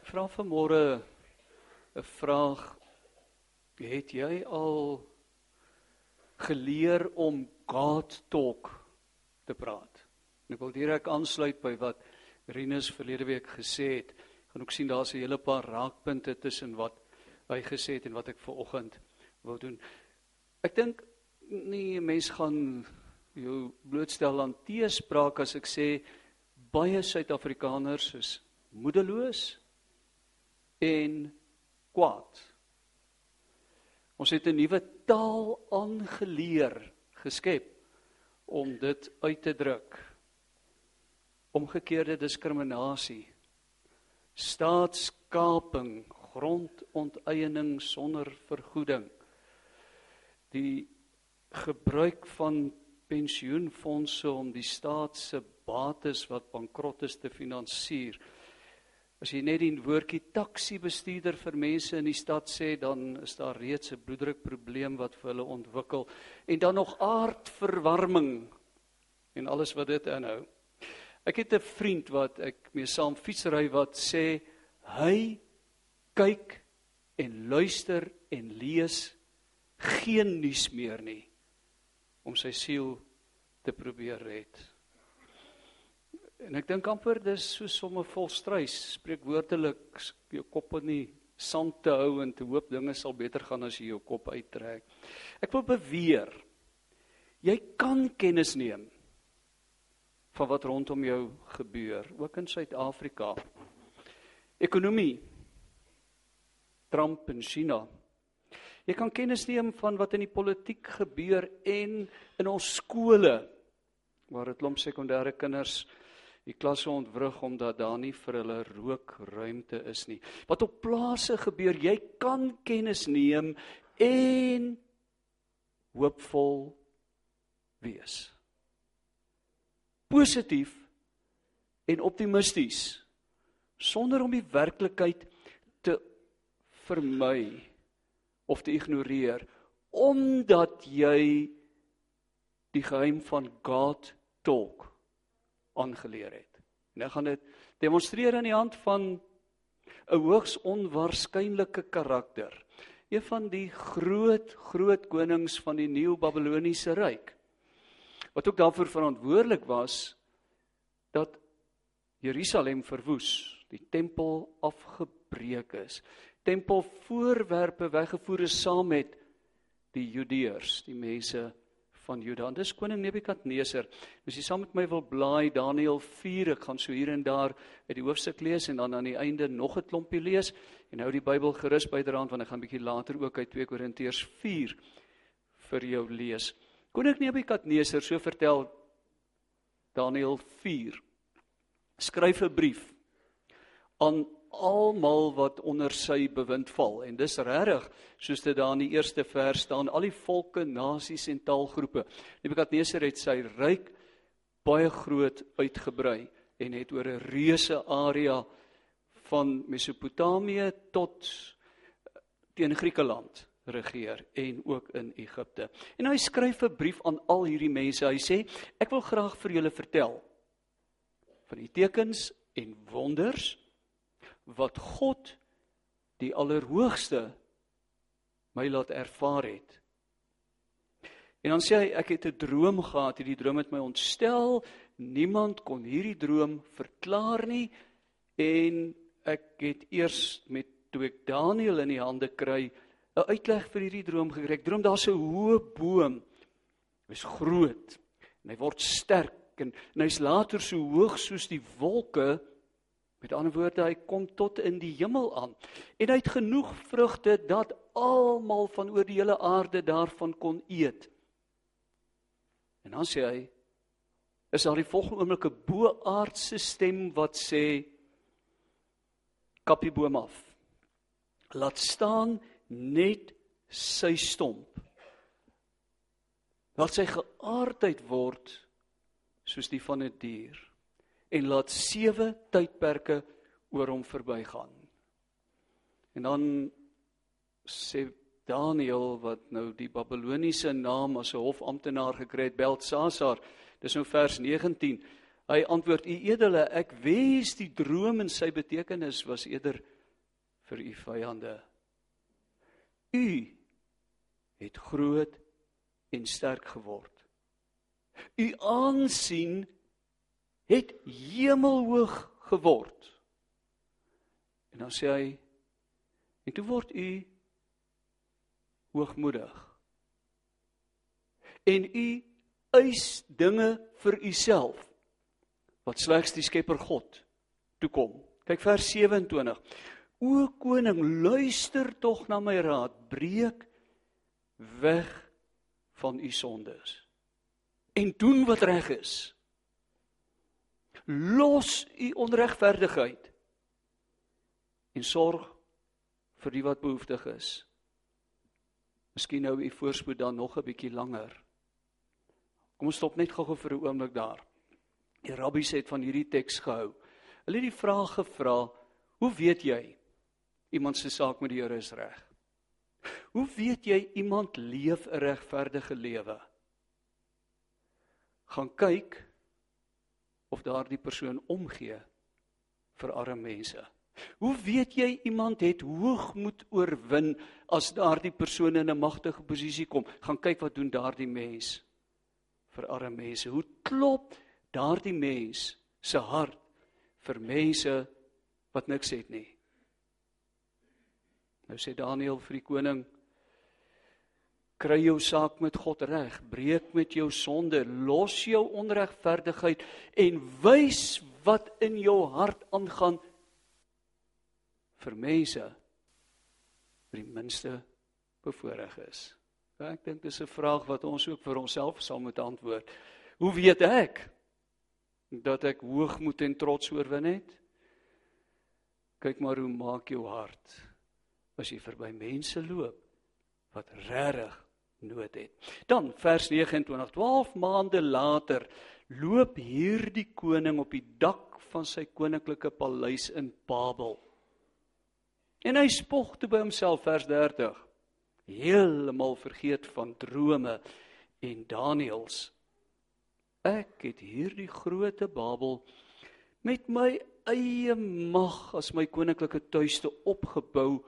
Ek vra vanmôre 'n vraag. Het jy al geleer om God talk te praat? En ek wil direk aansluit by wat Rinus verlede week gesê het. Ek gaan ook sien daar's 'n hele paar raakpunte tussen wat hy gesê het en wat ek ver oggend wil doen. Ek dink nie 'n mens gaan jou blootstel aan teespraak as ek sê baie Suid-Afrikaners is moedeloos en kwaad. Ons het 'n nuwe taal aangeleer, geskep om dit uit te druk. Omgekeerde diskriminasie, staatskaping, grondonteiening sonder vergoeding. Die gebruik van pensioenfonde om die staat se bates wat bankrot is te finansier. As jy net die woordjie taxi bestuurder vir mense in die stad sê, dan is daar reeds 'n bloeddrukprobleem wat vir hulle ontwikkel en dan nog aardverwarming en alles wat dit inhou. Ek het 'n vriend wat ek mee saam fietsry wat sê hy kyk en luister en lees geen nuus meer nie om sy siel te probeer red. En ek dink amper dis so somme vol struis, spreekwoordelik jou kop in die sand te hou en te hoop dinge sal beter gaan as jy jou kop uittrek. Ek wil beweer jy kan kennis neem van wat rondom jou gebeur, ook in Suid-Afrika. Ekonomie Trump en China. Jy kan kennis neem van wat in die politiek gebeur en in ons skole waar dit klomp sekondêre kinders die klasse ontwrig omdat daar nie vir hulle rookruimte is nie. Wat op plase gebeur, jy kan kennis neem en hoopvol wees. Positief en optimisties sonder om die werklikheid te vermy of te ignoreer omdat jy die geheim van God talk aangeleer het. En ek gaan dit demonstreer aan die hand van 'n hoogs onwaarskynlike karakter. Een van die groot groot konings van die nuwe Babiloniese ryk. Wat ook daarvoor verantwoordelik was dat Jerusalem verwoes, die tempel afgebreek is. Tempelvoorwerpe weggevoer is saam met die Judeërs, die mense van Juda. En dis koning Nebukadneser. As jy saam met my wil blaai Daniël 4, ek gaan so hier en daar uit die hoofstuk lees en dan aan die einde nog 'n klompie lees en hou die Bybel gerus byderhand want ek gaan bietjie later ook uit 2 Korintiërs 4 vir jou lees. Koning Nebukadneser so vertel Daniël 4 skryf 'n brief aan almal wat onder sy bewind val en dis regtig soos dit daar in die eerste vers staan al die volke, nasies en taalgroepe. Nebukadneser het sy ryk baie groot uitgebrei en het oor 'n reuse area van Mesopotamië tot teen Griekeland regeer en ook in Egipte. En hy skryf 'n brief aan al hierdie mense. Hy sê ek wil graag vir julle vertel van die tekens en wonders wat God die allerhoogste my laat ervaar het. En dan sê hy ek het 'n droom gehad, hierdie droom het my ontstel. Niemand kon hierdie droom verklaar nie en ek het eers met toe ek Daniël in die hande kry 'n uitleg vir hierdie droom gekry. Ek droom daar's 'n hoë boom. Hy's groot en hy word sterk en, en hy's later so hoog soos die wolke Met ander woorde, hy kom tot in die hemel aan. En hy het genoeg vrugte dat almal van oor die hele aarde daarvan kon eet. En dan sê hy is daar die volgende oomblik 'n boaardse stem wat sê kap die boom af. Laat staan net sy stomp. Laat sy geaardheid word soos die van 'n die dier en laat sewe tydperke oor hom verbygaan. En dan sê Daniël wat nou die Babiloniese naam as 'n hofamptenaar gekry het, Belsasar. Dis nou vers 19. Hy antwoord: "U edele, ek wens die droom en sy betekenis was eerder vir u vyande. U het groot en sterk geword. U aansien het hemelhoog geword." En dan sê hy: "En toe word u hoogmoedig. En u eis dinge vir u self wat slegs die Skepper God toekom. Kyk vers 27. O koning, luister tog na my raad, breek weg van u sondes en doen wat reg is. Los u onregverdigheid en sorg vir die wat behoeftig is. Miskien nou u voorspoed dan nog 'n bietjie langer. Kom ons stop net gou-gou vir 'n oomblik daar. Die rabbies het van hierdie teks gehou. Hulle het die vraag gevra: "Hoe weet jy iemand se saak met die Here is reg? Hoe weet jy iemand leef 'n regverdige lewe?" Gaan kyk of daardie persoon omgee vir arme mense. Hoe weet jy iemand het hoogmoed oorwin as daardie persoon in 'n magtige posisie kom? Gaan kyk wat doen daardie mens vir arme mense. Hoe klop daardie mens se hart vir mense wat niks het nie? Nou sê Daniël vir die koning kry jou saak met God reg, breek met jou sonde, los jou onregverdigheid en wys wat in jou hart aangaan vir mense wat die minste bevoordeel is. Ja, ek dink dis 'n vraag wat ons ook vir onsself sal moet antwoord. Hoe weet ek dat ek hoogmoed en trots oorwin het? Kyk maar hoe maak jou hart as jy verby mense loop wat regtig nood het. Dan vers 29, 12 maande later loop hierdie koning op die dak van sy koninklike paleis in Babel. En hy spog toe by homself vers 30. Heeltemal vergeet van drome en Daniëls. Ek het hierdie groote Babel met my eie mag as my koninklike tuiste opgebou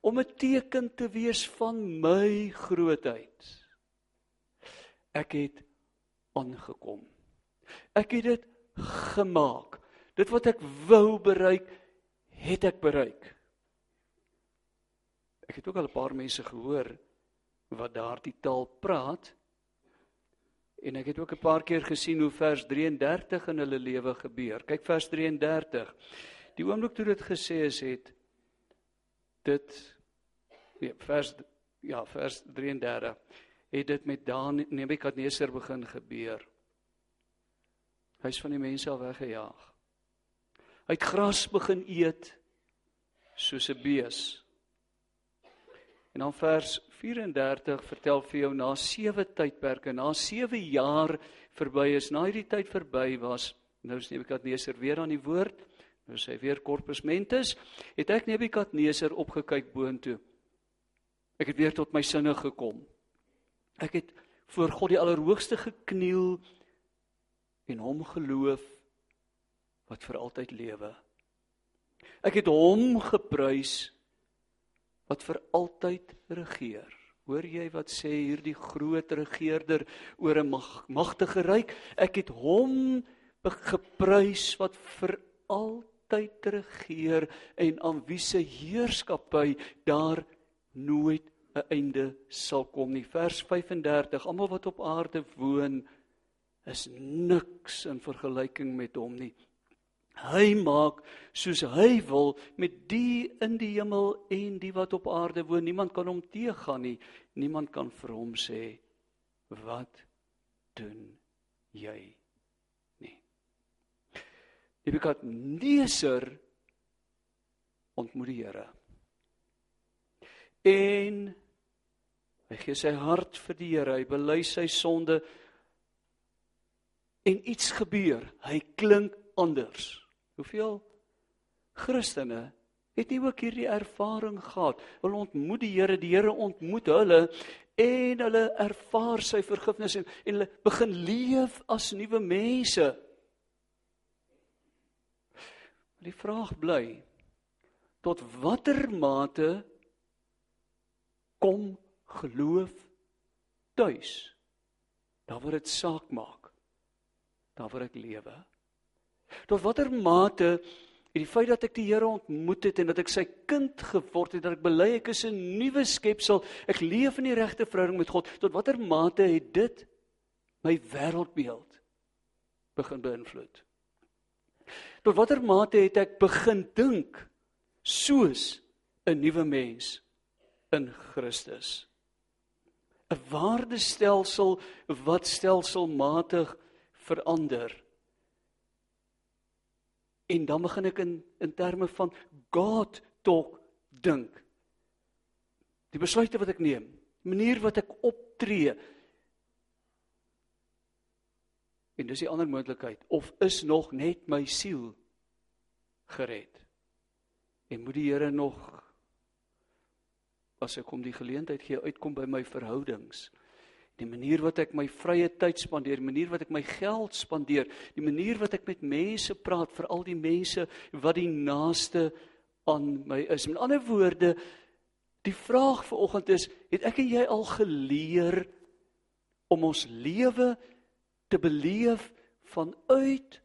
om 'n teken te wees van my grootheid. Ek het aangekom. Ek het dit gemaak. Dit wat ek wou bereik, het ek bereik. Ek het ook al 'n paar mense gehoor wat daardie taal praat. En ek het ook 'n paar keer gesien hoe vers 33 in hulle lewe gebeur. Kyk vers 33. Die oomblik toe dit gesê is het dit nee, vers ja, vers 33 het dit met Dan Nebukadneser begin gebeur. Hy's van die mense al weggejaag. Hy het gras begin eet soos 'n bees. En dan vers 34 vertel vir jou na sewe tydperke, na sewe jaar verby is, na hierdie tyd verby was, nou is Nebukadneser weer aan die woord, nou sê weer corpus mentis, het ek Nebukadneser opgekyk boontoe. Ek het weer tot my sinne gekom. Ek het voor God die Allerhoogste gekniel en hom geloof wat vir altyd lewe. Ek het hom geprys wat vir altyd regeer. Hoor jy wat sê hierdie groot regerder oor 'n mag, magtige ryk? Ek het hom geprys wat vir altyd regeer en aan wie se heerskappy daar nooit 'n einde sal kom nie. Vers 35: Almal wat op aarde woon is niks in vergelyking met hom nie. Hy maak soos hy wil met die in die hemel en die wat op aarde woon. Niemand kan hom teëgaan nie. Niemand kan vir hom sê wat doen jy nie. Nebukadneser ontmoet die Here. En hy gee sy hart vir die Here. Hy bely sy sonde en iets gebeur. Hy klink anders. Hoeveel Christene het nie ook hierdie ervaring gehad? Hulle ontmoet die Here, die Here ontmoet hulle en hulle ervaar sy vergifnis en, en hulle begin leef as nuwe mense. Die vraag bly tot watter mate kom geloof tuis? Daar waar dit saak maak. Daar waar ek lewe. Tot watter mate En die feit dat ek die Here ontmoet het en dat ek sy kind geword het, dat ek bely ek is 'n nuwe skepsel, ek leef in die regte verhouding met God, tot watter mate het dit my wêreldbeeld begin beïnvloed? Tot watter mate het ek begin dink soos 'n nuwe mens in Christus? 'n Waardestelsel wat stelselmatig verander En dan begin ek in in terme van God talk dink. Die besluite wat ek neem, manier wat ek optree. En dis die ander moontlikheid of is nog net my siel gered? En moet die Here nog as ek hom die geleentheid gee uitkom by my verhoudings? die manier wat ek my vrye tyd spandeer, die manier wat ek my geld spandeer, die manier wat ek met mense praat, veral die mense wat die naaste aan my is. Met ander woorde, die vraag vir oggend is, het ek en jy al geleer om ons lewe te beleef vanuit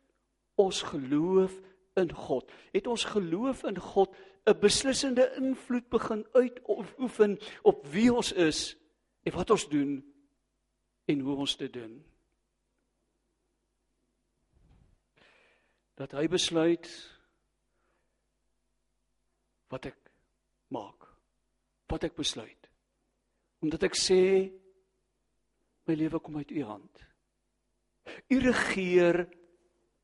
ons geloof in God? Het ons geloof in God 'n beslissende invloed begin uitoefen op wie ons is en wat ons doen? en hoe ons dit doen. Dat hy besluit wat ek maak. Wat ek besluit. Omdat ek sê my lewe kom uit u hand. U regeer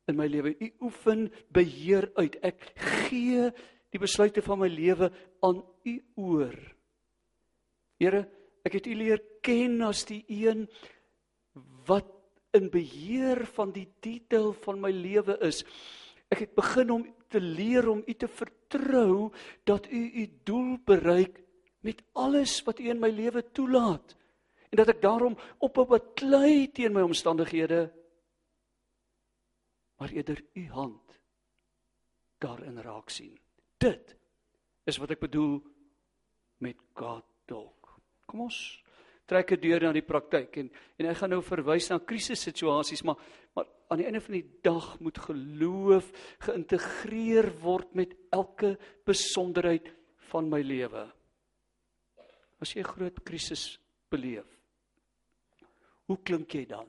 in my lewe. U oefen beheer uit. Ek gee die besluite van my lewe aan u oor. Here, Ek het U leer ken as die een wat in beheer van die detail van my lewe is. Ek het begin om te leer om U te vertrou dat U U doel bereik met alles wat U in my lewe toelaat en dat ek daarom op 'n beklei teen my omstandighede maar eerder U hand daarin raak sien. Dit is wat ek bedoel met God talk. Kom ons trek dit deur na die praktyk en en ek gaan nou verwys na krisissituasies maar maar aan die einde van die dag moet geloof geïntegreer word met elke besonderheid van my lewe. As jy 'n groot krisis beleef, hoe klink jy dan?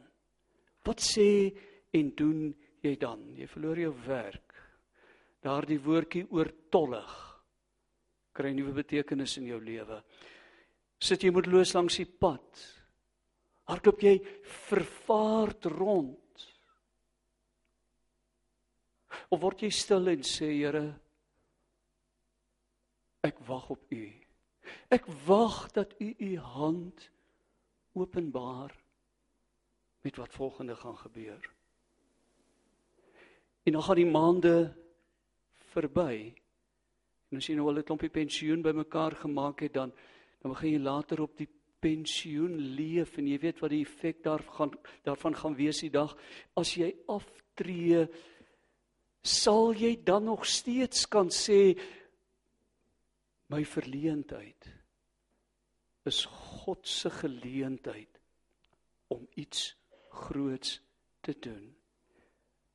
Wat sê en doen jy dan? Jy verloor jou werk. Daardie woordjie oortollig kry nuwe betekenis in jou lewe sit jy moedeloos langs die pad. Hardloop jy vervaard rond. Of word jy stil en sê Here ek wag op U. Ek wag dat U U hand openbaar met wat volgende gaan gebeur. En dan gaan die maande verby. En as jy nou al 'n klompie pensioen bymekaar gemaak het dan dan begin jy later op die pensioen leef en jy weet wat die effek daarvan daarvan gaan wees die dag as jy aftree sal jy dan nog steeds kan sê my verleentheid is God se geleentheid om iets groots te doen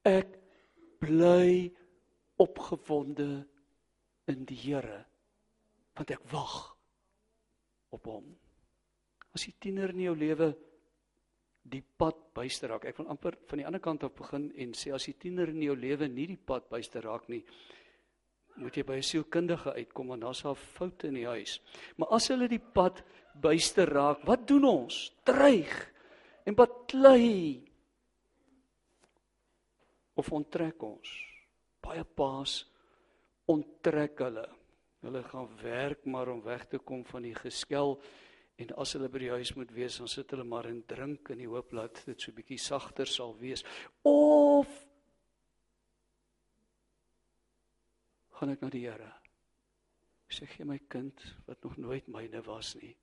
ek bly opgewonde in die Here want ek wag op hom. As die tiener in jou lewe die pad byster raak. Ek wil amper van die ander kant af begin en sê as die tiener in jou lewe nie die pad byster raak nie, moet jy by 'n sielkundige uitkom want daar's 'n fout in die huis. Maar as hulle die pad byster raak, wat doen ons? Dreig en baklei of onttrek ons. Baie paas onttrek hulle. Hulle gaan werk maar om weg te kom van die geskel en as hulle by die huis moet wees, dan sit hulle maar en drink in die hoop dat dit so bietjie sagter sal wees. Of gaan ek na die Here. Sê gee my kind wat nog nooit myne was nie.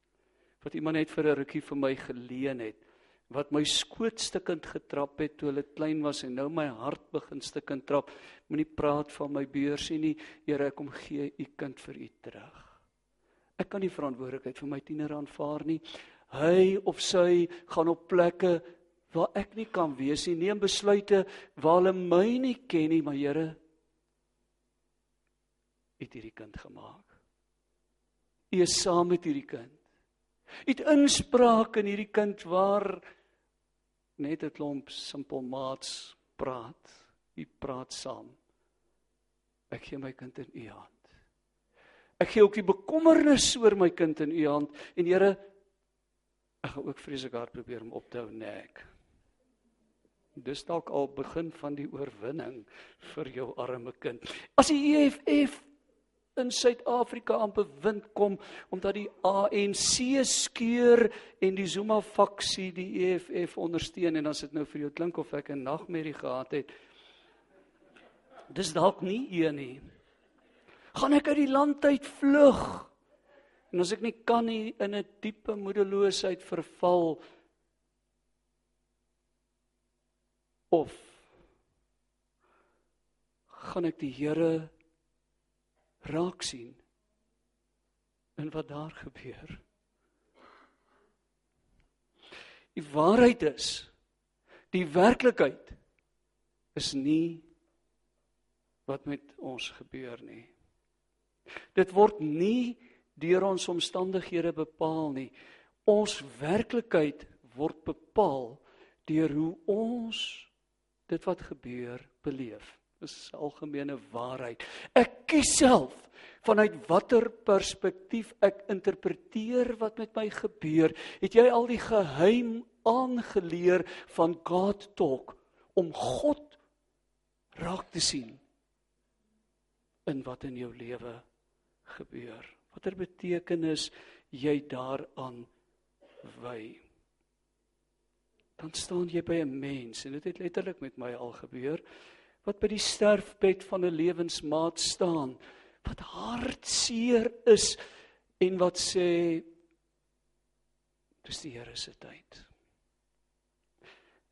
Wat iemand net vir 'n rukkie vir my geleen het. Wat my skoot stukkend getrap het toe hulle klein was en nou my hart begin stukkend trap. Moenie praat van my beursie nie. Here, ek kom gee u kind vir u terug. Ek kan nie verantwoordelikheid vir my tiener aanvaar nie. Hy of sy gaan op plekke waar ek nie kan wees nie, neem besluite waar hulle my nie ken nie, maar Here het hierdie kind gemaak. U is saam met hierdie kind. U het inspraak in hierdie kind waar net 'n klomp simpel maats praat. U praat saam. Ek gee my kind in u hand. Ek gee ook die bekommernis oor my kind in u hand en Here ek gaan ook vreeslik hard probeer om op te hou nek. Dis dalk al begin van die oorwinning vir jou arme kind. As die EFF in Suid-Afrika aan bewind kom omdat die ANC skeur en die Zuma faksie die EFF ondersteun. En as dit nou vir jou klink of ek 'n nagmerrie gehad het dis dalk nie een nie. Gaan ek uit die land uit vlug? En as ek nie kan nie in 'n diepe moedeloosheid verval of gaan ek die Here raak sien in wat daar gebeur. Die waarheid is die werklikheid is nie wat met ons gebeur nie. Dit word nie deur ons omstandighede bepaal nie. Ons werklikheid word bepaal deur hoe ons dit wat gebeur beleef is algemene waarheid. Ek kies self vanuit watter perspektief ek interpreteer wat met my gebeur. Het jy al die geheim aangeleer van God talk om God raak te sien in wat in jou lewe gebeur? Watter betekenis jy daaraan wy? Dan staan jy by 'n mens en dit het letterlik met my al gebeur wat by die sterfbed van 'n lewensmaat staan wat hartseer is en wat sê dis die Here se tyd.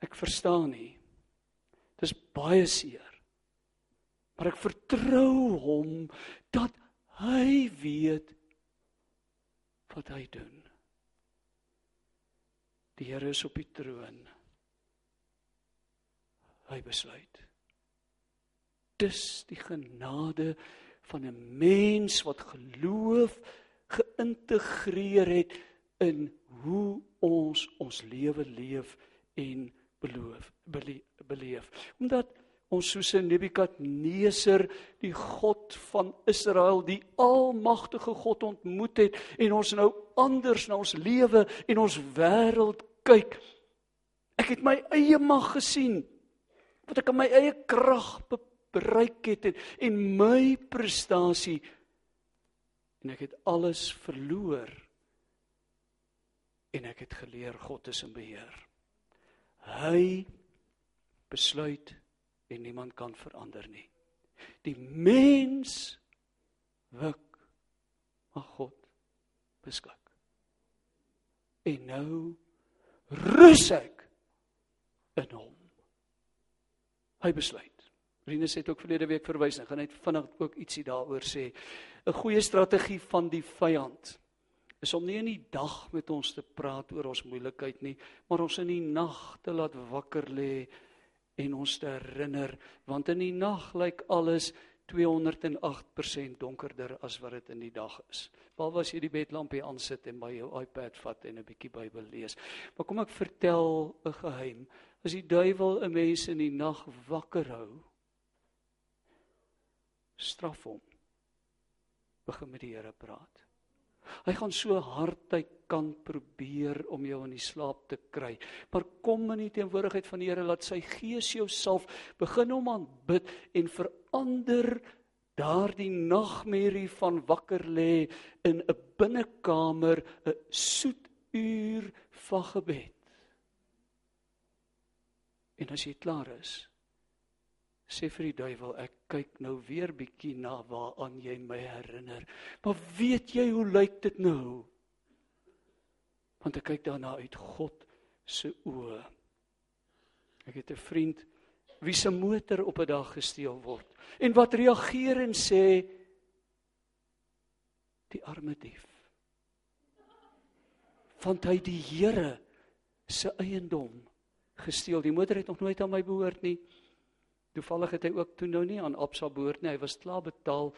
Ek verstaan nie. Dis baie seer. Maar ek vertrou hom dat hy weet wat hy doen. Die Here is op die troon. Hy besluit dis die genade van 'n mens wat geloof geïntegreer het in hoe ons ons lewe leef en beloof beleef. Omdat ons soos Nebukadneser die God van Israel die almagtige God ontmoet het en ons nou anders na ons lewe en ons wêreld kyk. Ek het my eie mag gesien wat ek in my eie krag bereik het en, en my prestasie en ek het alles verloor en ek het geleer God is in beheer. Hy besluit en niemand kan verander nie. Die mens wik maar God beskik. En nou rus ek in hom. Hy besluit Rinus het ook verlede week verwys en gaan net vinnig ook ietsie daaroor sê. 'n Goeie strategie van die vyand is om nie in die dag met ons te praat oor ons moeilikheid nie, maar ons in die nag te laat wakker lê en ons te herinner, want in die nag lyk alles 208% donkerder as wat dit in die dag is. Behalwe as jy die bedlampie aansit en by jou iPad vat en 'n bietjie Bybel lees. Maar kom ek vertel 'n geheim. As die duiwel 'n mens in die nag wakker hou, straf hom. Begin met die Here praat. Hy gaan so hard hy kan probeer om jou in die slaap te kry. Maar kom in die teenwoordigheid van die Here, laat sy gees jou salf, begin hom aanbid en verander daardie nagmerrie van wakker lê in 'n binnekamer, 'n soet uur van gebed. En as jy klaar is, sê vir die duiwel ek kyk nou weer bietjie na waaraan jy my herinner. Maar weet jy hoe lyk dit nou? Want ek kyk daarna uit God se oë. Ek het 'n vriend wie se motor op 'n dag gesteel word en wat reageer en sê die arme dief. Want hy die Here se eiendom gesteel. Die motor het nog nooit aan my behoort nie. Toevallig het hy ook toe nou nie aan Absa behoort nie. Hy was klaar betaal,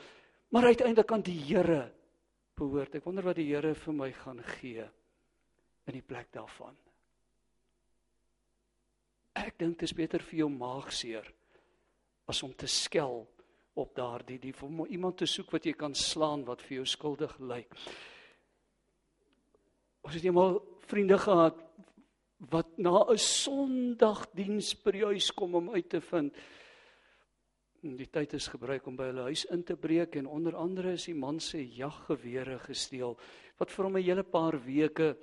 maar uiteindelik aan die Here behoort. Ek wonder wat die Here vir my gaan gee in die plek daarvan. Ek dink dit is beter vir jou maagseer as om te skel op daardie die om iemand te soek wat jy kan slaan wat vir jou skuldig lyk. Ons het eendag vriende gehad wat na 'n Sondagdiens by die huis kom om uit te vind die tyd is gebruik om by hulle huis in te breek en onder andere is die man se jaggewere gesteel wat vir hom 'n hele paar weke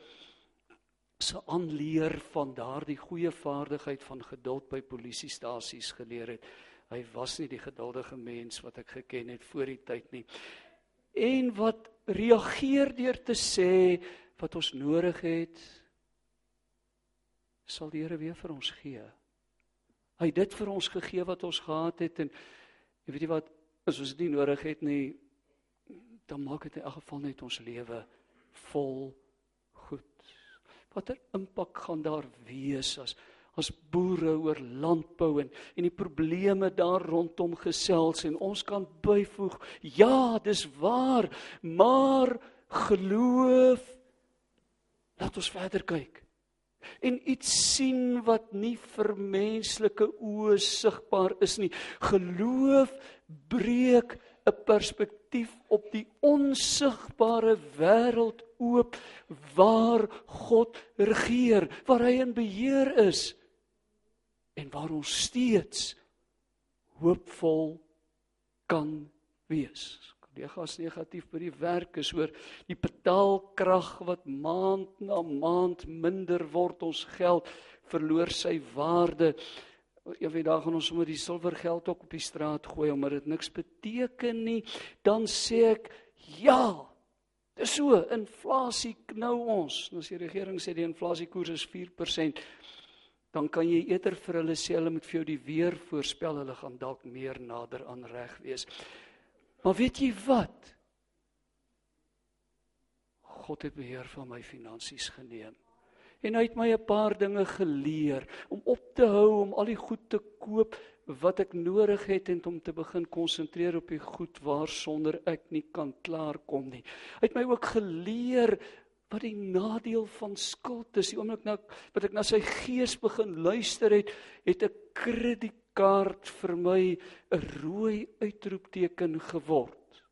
se aanleer van daardie goeie vaardigheid van geduld by polisiestasies geleer het. Hy was nie die geduldige mens wat ek geken het voor die tyd nie. En wat reageer deur te sê wat ons nodig het sal die Here weer vir ons gee. Hy het dit vir ons gegee wat ons gehad het en jy weet jy wat as ons dit nie nodig het nie dan maak dit in elk geval net ons lewe vol goed. Watter impak gaan daar wees as as boere oor landbou en en die probleme daar rondom gesels en ons kan byvoeg ja dis waar maar geloof laat ons verder kyk en iets sien wat nie vir menslike oë sigbaar is nie geloof breek 'n perspektief op die onsigbare wêreld oop waar God regeer waar hy in beheer is en waar ons steeds hoopvol kan wees. Kollegas negatief by die werk is oor die betaalkrag wat maand na maand minder word ons geld verloor sy waarde. Eendag dag gaan ons sommer die silwergeld ook op die straat gooi omdat dit niks beteken nie. Dan sê ek ja. Dis so, inflasie knou ons. Nou as die regering sê die inflasiekoers is 4%, dan kan jy eerder vir hulle sê hulle moet vir jou die weer voorspel, hulle gaan dalk meer nader aan reg wees. Maar weet jy wat? God het beheer van my finansies geneem. En hy het my 'n paar dinge geleer om op te hou om al die goed te koop wat ek nodig het en om te begin konsentreer op die goed waarsonder ek nie kan klaarkom nie. Hy het my ook geleer wat die nadeel van skuld is. Die oomblik nou wat ek na sy gees begin luister het, het 'n kredietkaart vir my 'n rooi uitroepteken geword.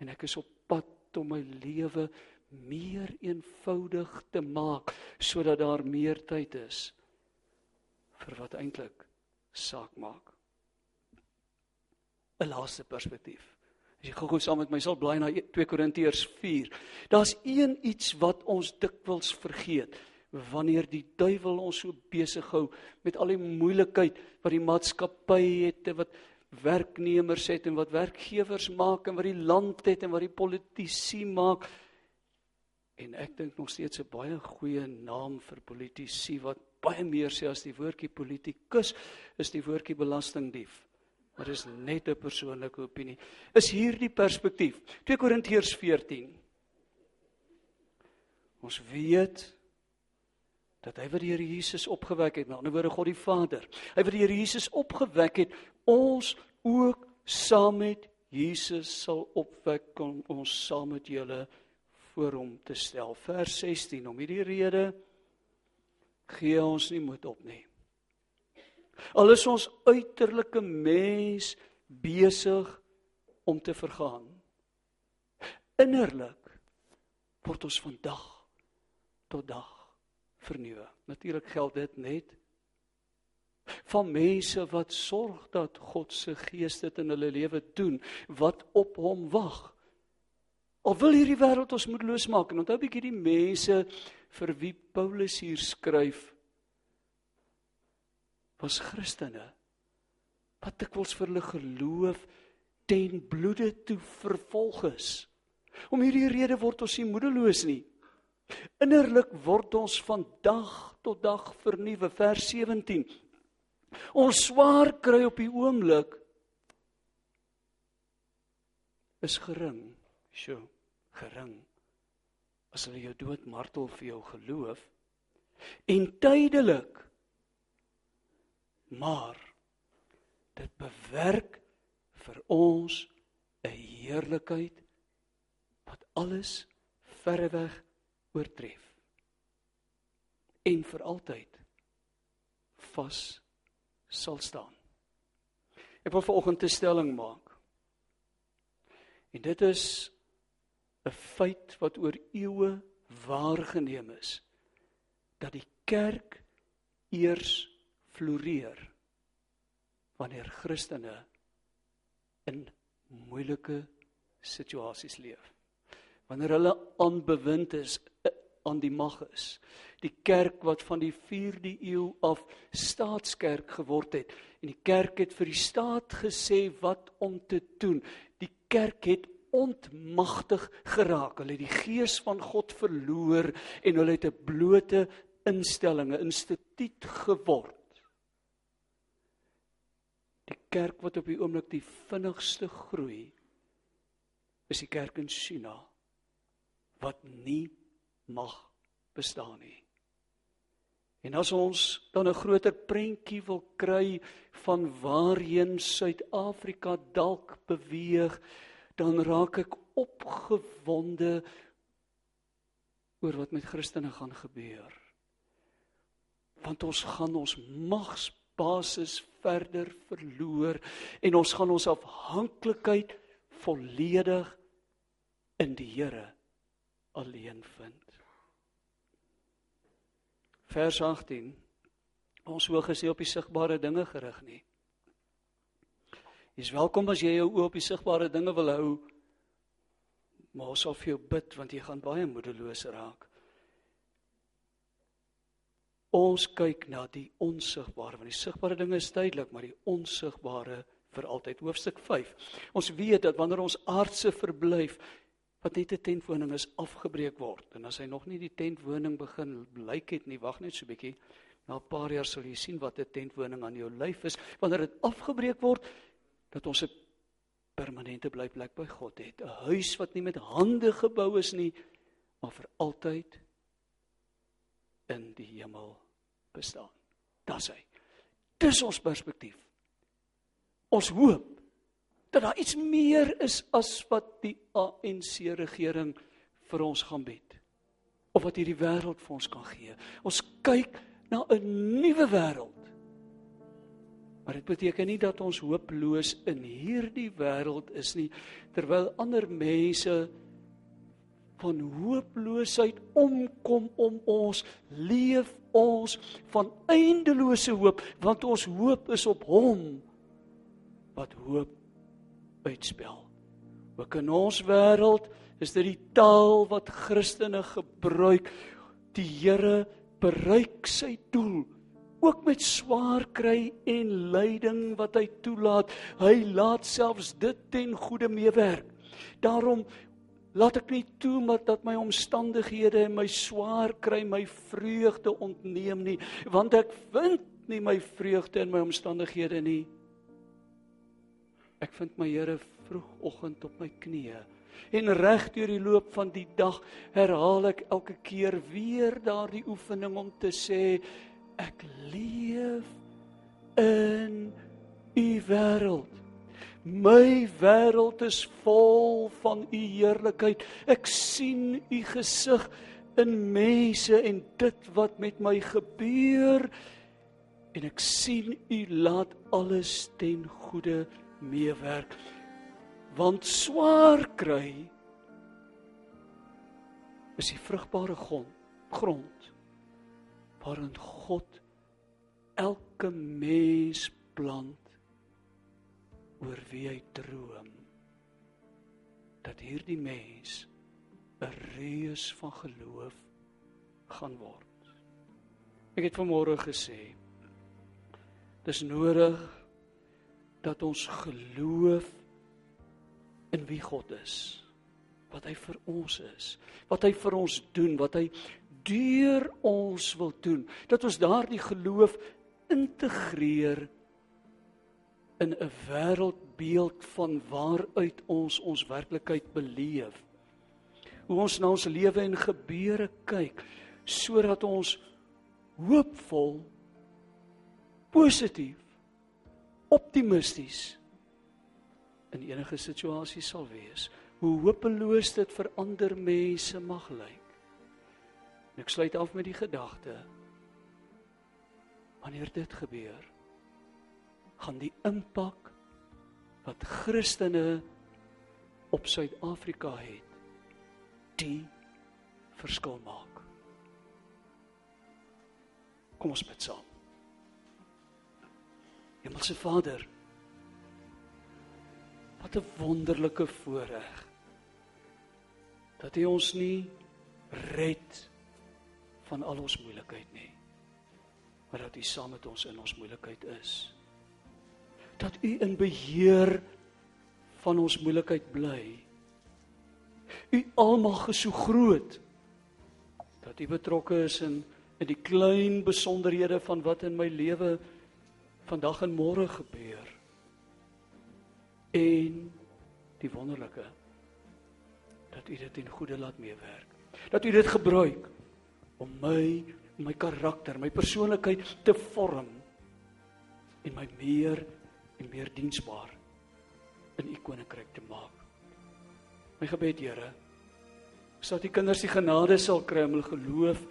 En ek is op pad om my lewe meer eenvoudig te maak sodat daar meer tyd is vir wat eintlik saak maak. 'n Laaste perspektief. As jy gou-gou saam met my sal blaai na 2 Korintiërs 4. Daar's een iets wat ons dikwels vergeet wanneer die duiwel ons so besig hou met al die moeilikheid wat die maatskappy het en wat werknemers het en wat werkgewers maak en wat die land het en wat die politici maak. En ek dink nog steeds 'n baie goeie naam vir politici wat baie meer sê as die woordjie politikus is die woordjie belastingdief maar dis net 'n persoonlike opinie. Is hierdie perspektief 2 Korintiërs 14. Ons weet dat hy wat die Here Jesus opgewek het, met ander woorde God die Vader, hy wat die Here Jesus opgewek het, ons ook saam met Jesus sal opwek om ons saam met julle voor hom te stel. Vers 16 om hierdie rede gee ons nie moed op nie. Al is ons uiterlike mens besig om te vergaan. Innerlik word ons van dag tot dag vernuwe. Natuurlik geld dit net van mense wat sorg dat God se gees dit in hulle lewe doen wat op hom wag. Al wil hierdie wêreld ons moedeloos maak en onthou bietjie die mense vir wie Paulus hier skryf was Christene wat dikwels vir hulle geloof ten bloede toe vervolg is. Om hierdie rede word ons nie moedeloos nie. Innerlik word ons van dag tot dag vernuwe. Vers 17. Ons swaar kry op die oomblik is gering. Sjoe, gering. As hulle jou dood martel vir jou geloof en tydelik maar dit bewerk vir ons 'n heerlikheid wat alles verreweg oortref en vir altyd vas sal staan. Ek wil vanoggend 'n stelling maak. En dit is 'n feit wat oor eeue waargeneem is dat die kerk eers floreer wanneer Christene in moeilike situasies leef. Wanneer hulle aanbewind is aan die mag is. Die kerk wat van die 4de eeu af staatskerk geword het en die kerk het vir die staat gesê wat om te doen. Die kerk het ontmagtig geraak. Hulle het die gees van God verloor en hulle het 'n blote instelling, 'n instituut geword. Die kerk wat op die oomblik die vinnigste groei is die kerk in China wat nie mag bestaan nie. En as ons dan 'n groter prentjie wil kry van waarheen Suid-Afrika dalk beweeg, dan raak ek opgewonde oor wat met Christene gaan gebeur. Want ons gaan ons magsbasis verder verloor en ons gaan ons afhanklikheid volledig in die Here alleen vind. Vers 18. Ons oog is nie op die sigbare dinge gerig nie. Jy's welkom as jy jou oë op die sigbare dinge wil hou. Maar ons sal vir jou bid want jy gaan baie moedeloos raak. Ons kyk na die onsigbare want die sigbare dinge is tydelik, maar die onsigbare vir altyd. Hoofstuk 5. Ons weet dat wanneer ons aardse verblyf wat net 'n tentwoning is afgebreek word. En as hy nog nie die tentwoning begin lyk het nie wag net so 'n bietjie na 'n paar jaar sal jy sien wat 'n tentwoning aan jou lyf is. Wanneer dit afgebreek word dat ons 'n permanente blyplek by God het. 'n huis wat nie met hande gebou is nie maar vir altyd in die hemel bestaan. Dis hy. Dis ons perspektief. Ons hoop dat daar iets meer is as wat die ANC regering vir ons gaan bied of wat hierdie wêreld vir ons kan gee. Ons kyk na 'n nuwe wêreld. Maar dit beteken nie dat ons hooploos in hierdie wêreld is nie terwyl ander mense van hooploosheid omkom om ons leef ons van eindelose hoop want ons hoop is op hom wat hoop uitspel. Ook in ons wêreld is dit die taal wat Christene gebruik. Die Here bereik sy doel ook met swaar kry en lyding wat hy toelaat. Hy laat selfs dit ten goeie meewerk. Daarom laat ek nie toe maar dat my omstandighede en my swaar kry my vreugde ontneem nie, want ek vind nie my vreugde in my omstandighede nie. Ek vind my Here vroegoggend op my knieë. En reg deur die loop van die dag herhaal ek elke keer weer daardie oefening om te sê ek leef in u wêreld. My wêreld is vol van u heerlikheid. Ek sien u gesig in mense en dit wat met my gebeur en ek sien u laat alles ten goeie meewerk. Want swaar kry is die vrugbare grond, grond waarin God elke mens plant oor wie hy droom dat hierdie mens 'n reus van geloof gaan word. Ek het vanmôre gesê dis nodig dat ons geloof in wie God is. wat hy vir ons is, wat hy vir ons doen, wat hy deur ons wil doen. Dat ons daardie geloof integreer in 'n wêreldbeeld van waaruit ons ons werklikheid beleef. Hoe ons na ons lewe en gebeure kyk sodat ons hoopvol positief optimisties in enige situasie sal wees. Hoe hopeloos dit vir ander mense mag lyk. En ek sluit af met die gedagte wanneer dit gebeur, gaan die impak wat Christene op Suid-Afrika het, die verskil maak. Kom ons bid saam. Hemelse Vader, wat 'n wonderlike voorreg dat U ons nie red van al ons moeilikheid nie, maar dat U saam met ons in ons moeilikheid is. Dat U in beheer van ons moeilikheid bly. U almag is so groot dat U betrokke is in in die klein besonderhede van wat in my lewe vandag en môre gebeur. En die wonderlike dat U dit in goeie laat meewerk. Dat U dit gebruik om my my karakter, my persoonlikheid te vorm en my meer en meer diensbaar in U koninkryk te maak. My gebed, Here, is dat die kinders die genade sal kry om hulle geloof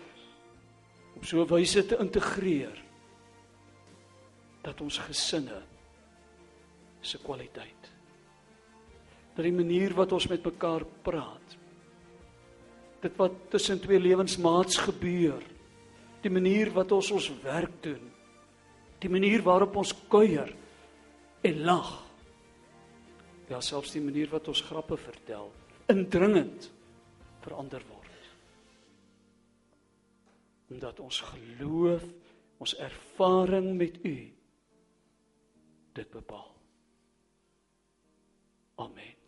op so 'n wyse te integreer dat ons gesinne se kwaliteit dat die manier wat ons met mekaar praat dit wat tussen twee lewensmaats gebeur die manier wat ons ons werk doen die manier waarop ons kuier en lag ja selfs die manier wat ons grappe vertel indringend verander word. Omdat ons geloof ons ervaring met u dit bepaal. Amen.